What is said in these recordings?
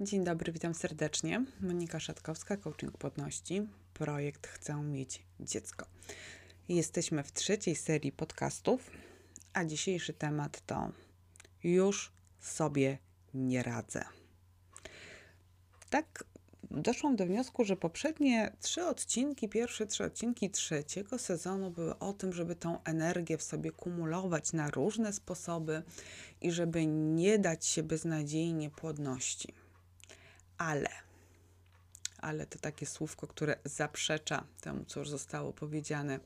Dzień dobry, witam serdecznie. Monika Szatkowska, coaching płodności. Projekt Chcę mieć dziecko. Jesteśmy w trzeciej serii podcastów, a dzisiejszy temat to już sobie nie radzę. Tak doszłam do wniosku, że poprzednie trzy odcinki, pierwsze trzy odcinki trzeciego sezonu były o tym, żeby tą energię w sobie kumulować na różne sposoby i żeby nie dać się beznadziejnie płodności. Ale, ale to takie słówko, które zaprzecza temu, co już zostało powiedziane.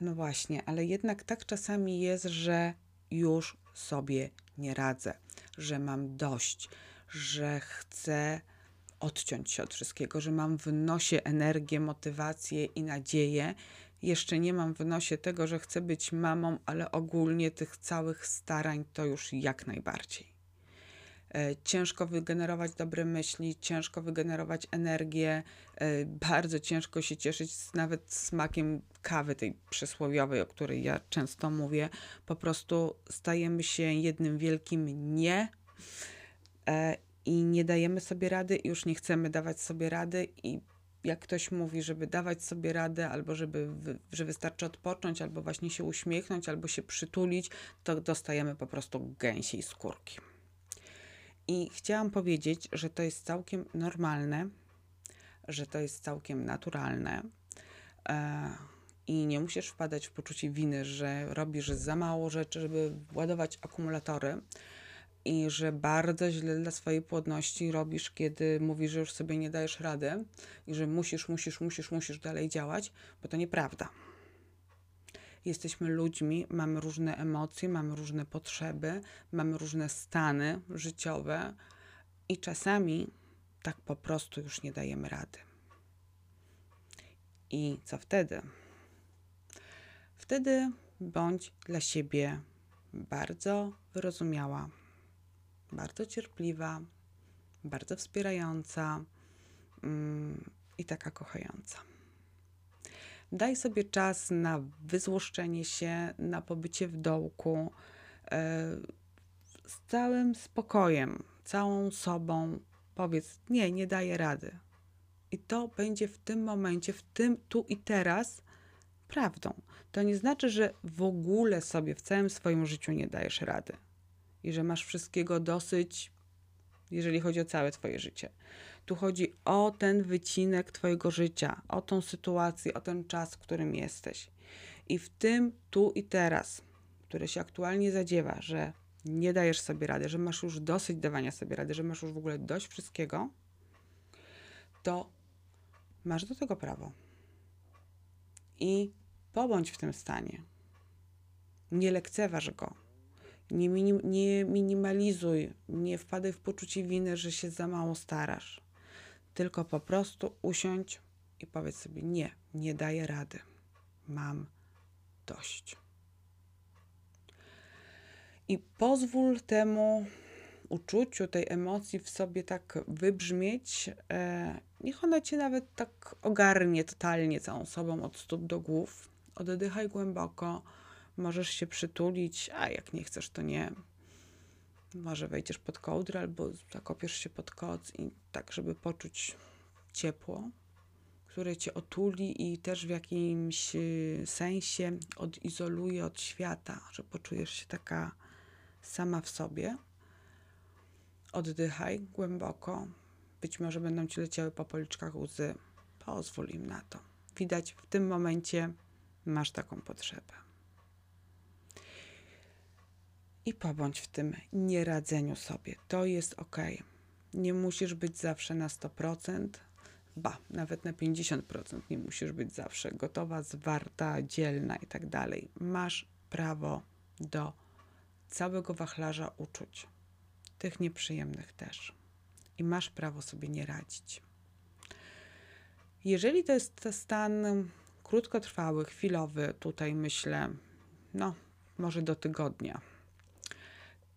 No właśnie, ale jednak tak czasami jest, że już sobie nie radzę, że mam dość, że chcę odciąć się od wszystkiego, że mam w nosie energię, motywację i nadzieję. Jeszcze nie mam w nosie tego, że chcę być mamą, ale ogólnie tych całych starań to już jak najbardziej. E, ciężko wygenerować dobre myśli, ciężko wygenerować energię, e, bardzo ciężko się cieszyć nawet smakiem kawy tej przysłowiowej, o której ja często mówię. Po prostu stajemy się jednym wielkim nie e, i nie dajemy sobie rady, już nie chcemy dawać sobie rady i jak ktoś mówi, żeby dawać sobie radę, albo żeby, że wystarczy odpocząć, albo właśnie się uśmiechnąć, albo się przytulić, to dostajemy po prostu gęsiej skórki. I chciałam powiedzieć, że to jest całkiem normalne, że to jest całkiem naturalne. E, I nie musisz wpadać w poczucie winy, że robisz za mało rzeczy, żeby ładować akumulatory i że bardzo źle dla swojej płodności robisz, kiedy mówisz, że już sobie nie dajesz rady i że musisz, musisz, musisz, musisz dalej działać, bo to nieprawda. Jesteśmy ludźmi, mamy różne emocje, mamy różne potrzeby, mamy różne stany życiowe i czasami tak po prostu już nie dajemy rady. I co wtedy? Wtedy bądź dla siebie bardzo wyrozumiała, bardzo cierpliwa, bardzo wspierająca mm, i taka kochająca. Daj sobie czas na wyzłoszczenie się, na pobycie w dołku, e, z całym spokojem, całą sobą. Powiedz: Nie, nie daję rady. I to będzie w tym momencie, w tym tu i teraz prawdą. To nie znaczy, że w ogóle sobie w całym swoim życiu nie dajesz rady i że masz wszystkiego dosyć, jeżeli chodzi o całe Twoje życie. Tu chodzi o ten wycinek Twojego życia, o tą sytuację, o ten czas, w którym jesteś. I w tym tu i teraz, które się aktualnie zadziewa, że nie dajesz sobie rady, że masz już dosyć dawania sobie rady, że masz już w ogóle dość wszystkiego, to masz do tego prawo. I pobądź w tym stanie. Nie lekceważ go. Nie, minim, nie minimalizuj, nie wpadaj w poczucie winy, że się za mało starasz tylko po prostu usiądź i powiedz sobie: Nie, nie daję rady. Mam dość. I pozwól temu uczuciu, tej emocji w sobie tak wybrzmieć. E, niech ona cię nawet tak ogarnie totalnie całą sobą od stóp do głów. Oddychaj głęboko, możesz się przytulić, a jak nie chcesz, to nie. Może wejdziesz pod kołdrę albo zakopiesz się pod koc i tak, żeby poczuć ciepło, które cię otuli i też w jakimś y, sensie odizoluje od świata, że poczujesz się taka sama w sobie. Oddychaj głęboko. Być może będą ci leciały po policzkach łzy. Pozwól im na to. Widać w tym momencie masz taką potrzebę i pobądź w tym nieradzeniu sobie. To jest ok. Nie musisz być zawsze na 100%, ba, nawet na 50% nie musisz być zawsze gotowa, zwarta, dzielna i tak dalej. Masz prawo do całego wachlarza uczuć, tych nieprzyjemnych też. I masz prawo sobie nie radzić. Jeżeli to jest stan krótkotrwały, chwilowy, tutaj myślę, no, może do tygodnia,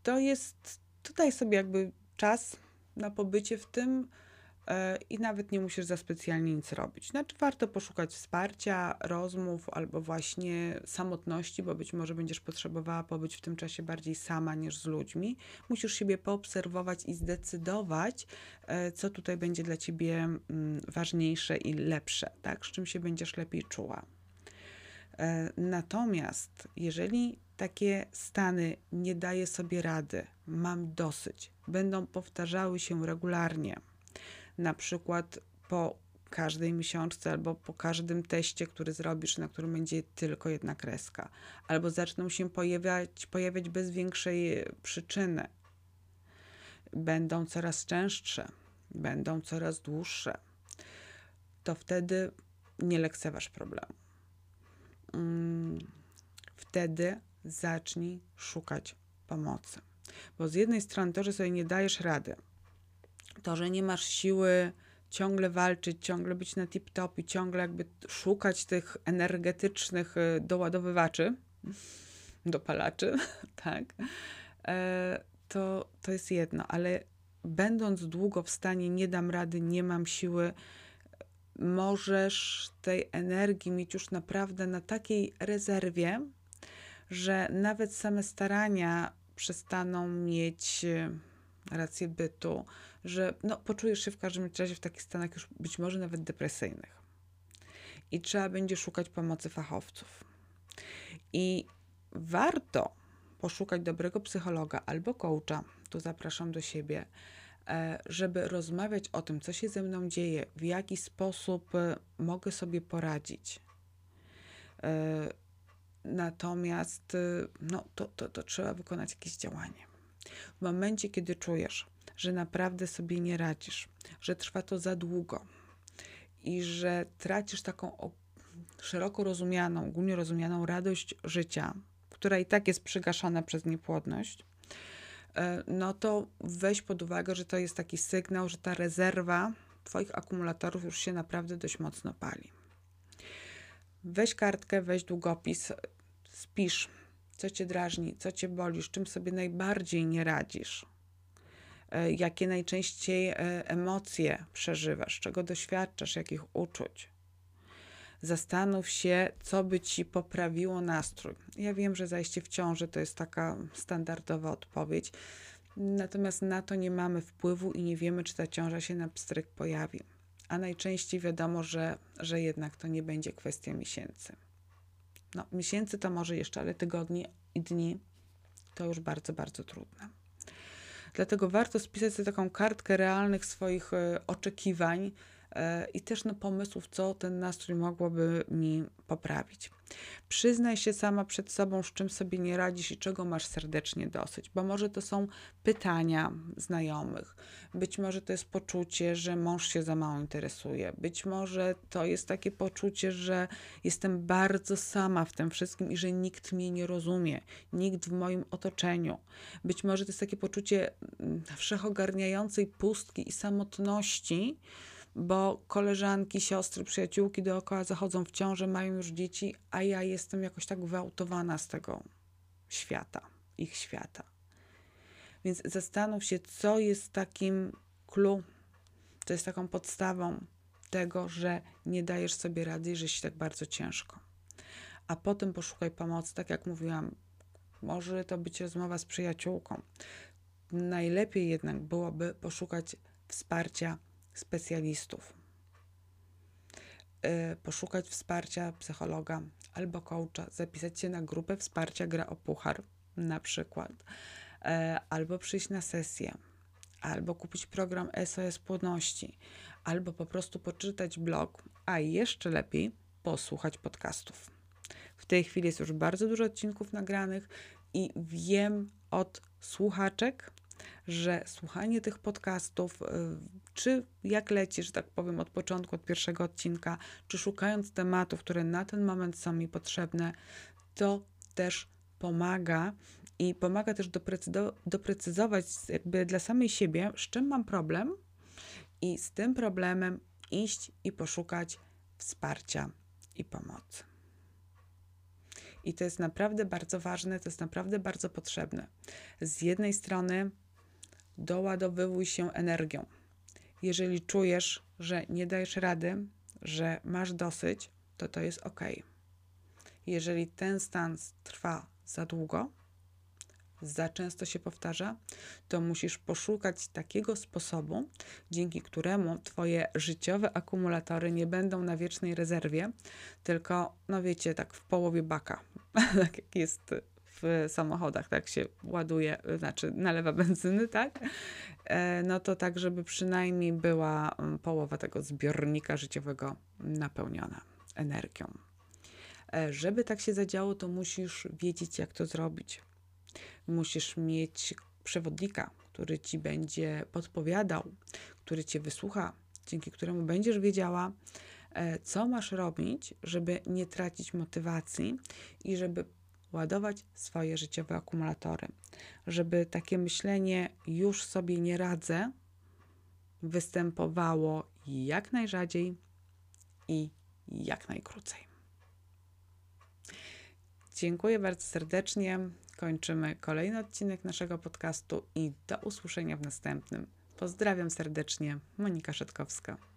to jest, tutaj sobie jakby czas na pobycie w tym, e, i nawet nie musisz za specjalnie nic robić. Znaczy, warto poszukać wsparcia, rozmów albo właśnie samotności, bo być może będziesz potrzebowała pobyć w tym czasie bardziej sama niż z ludźmi. Musisz siebie poobserwować i zdecydować, e, co tutaj będzie dla ciebie mm, ważniejsze i lepsze, tak? Z czym się będziesz lepiej czuła. E, natomiast jeżeli takie stany nie daję sobie rady, mam dosyć, będą powtarzały się regularnie, na przykład po każdej miesiączce albo po każdym teście, który zrobisz, na którym będzie tylko jedna kreska, albo zaczną się pojawiać, pojawiać bez większej przyczyny, będą coraz częstsze, będą coraz dłuższe, to wtedy nie lekceważ problemu. Mm, wtedy zacznij szukać pomocy. Bo z jednej strony to, że sobie nie dajesz rady, to, że nie masz siły ciągle walczyć, ciągle być na tip-top i ciągle jakby szukać tych energetycznych y, doładowywaczy, dopalaczy, tak, e, to, to jest jedno, ale będąc długo w stanie nie dam rady, nie mam siły, możesz tej energii mieć już naprawdę na takiej rezerwie, że nawet same starania przestaną mieć e, rację bytu, że no, poczujesz się w każdym razie w takich stanach już być może nawet depresyjnych. I trzeba będzie szukać pomocy fachowców. I warto poszukać dobrego psychologa albo coacha, tu zapraszam do siebie, e, żeby rozmawiać o tym, co się ze mną dzieje, w jaki sposób e, mogę sobie poradzić Natomiast y, no, to, to, to trzeba wykonać jakieś działanie. W momencie, kiedy czujesz, że naprawdę sobie nie radzisz, że trwa to za długo i że tracisz taką szeroko rozumianą, ogólnie rozumianą radość życia, która i tak jest przygaszana przez niepłodność, e, no to weź pod uwagę, że to jest taki sygnał, że ta rezerwa Twoich akumulatorów już się naprawdę dość mocno pali. Weź kartkę, weź długopis, spisz, co cię drażni, co cię boli, z czym sobie najbardziej nie radzisz, e, jakie najczęściej e, emocje przeżywasz, czego doświadczasz, jakich uczuć. Zastanów się, co by ci poprawiło nastrój. Ja wiem, że zajście w ciąży to jest taka standardowa odpowiedź, natomiast na to nie mamy wpływu i nie wiemy, czy ta ciąża się na pstryk pojawi a najczęściej wiadomo, że, że jednak to nie będzie kwestia miesięcy. No, miesięcy to może jeszcze, ale tygodni i dni to już bardzo, bardzo trudne. Dlatego warto spisać sobie taką kartkę realnych swoich e, oczekiwań, E, i też no, pomysłów, co ten nastrój mogłoby mi poprawić. Przyznaj się sama przed sobą, z czym sobie nie radzisz i czego masz serdecznie dosyć, bo może to są pytania znajomych, być może to jest poczucie, że mąż się za mało interesuje, być może to jest takie poczucie, że jestem bardzo sama w tym wszystkim i że nikt mnie nie rozumie, nikt w moim otoczeniu. Być może to jest takie poczucie mm, wszechogarniającej pustki i samotności, bo koleżanki, siostry, przyjaciółki dookoła zachodzą w ciążę, mają już dzieci, a ja jestem jakoś tak wyautowana z tego świata, ich świata. Więc zastanów się, co jest takim clue, co jest taką podstawą tego, że nie dajesz sobie rady i że się tak bardzo ciężko. A potem poszukaj pomocy, tak jak mówiłam, może to być rozmowa z przyjaciółką. Najlepiej jednak byłoby poszukać wsparcia specjalistów. Y, poszukać wsparcia psychologa albo coacha, zapisać się na grupę wsparcia Gra o Puchar na przykład, y, albo przyjść na sesję, albo kupić program SOS Płodności, albo po prostu poczytać blog, a jeszcze lepiej posłuchać podcastów. W tej chwili jest już bardzo dużo odcinków nagranych i wiem od słuchaczek, że słuchanie tych podcastów, y, czy jak lecisz, że tak powiem, od początku, od pierwszego odcinka, czy szukając tematów, które na ten moment są mi potrzebne, to też pomaga i pomaga też doprecyzować jakby dla samej siebie, z czym mam problem i z tym problemem iść i poszukać wsparcia i pomocy. I to jest naprawdę bardzo ważne, to jest naprawdę bardzo potrzebne. Z jednej strony doładowywuj się energią. Jeżeli czujesz, że nie dajesz rady, że masz dosyć, to to jest ok. Jeżeli ten stan trwa za długo, za często się powtarza, to musisz poszukać takiego sposobu, dzięki któremu Twoje życiowe akumulatory nie będą na wiecznej rezerwie, tylko, no wiecie, tak w połowie baka, tak jak jest w samochodach, tak się ładuje, znaczy nalewa benzyny, tak? E, no to tak, żeby przynajmniej była mm, połowa tego zbiornika życiowego napełniona energią. E, żeby tak się zadziało, to musisz wiedzieć, jak to zrobić. Musisz mieć przewodnika, który ci będzie podpowiadał, który cię wysłucha, dzięki któremu będziesz wiedziała, e, co masz robić, żeby nie tracić motywacji i żeby ładować swoje życiowe akumulatory, żeby takie myślenie już sobie nie radzę występowało jak najrzadziej i jak najkrócej. Dziękuję bardzo serdecznie. Kończymy kolejny odcinek naszego podcastu i do usłyszenia w następnym. Pozdrawiam serdecznie, Monika Szetkowska.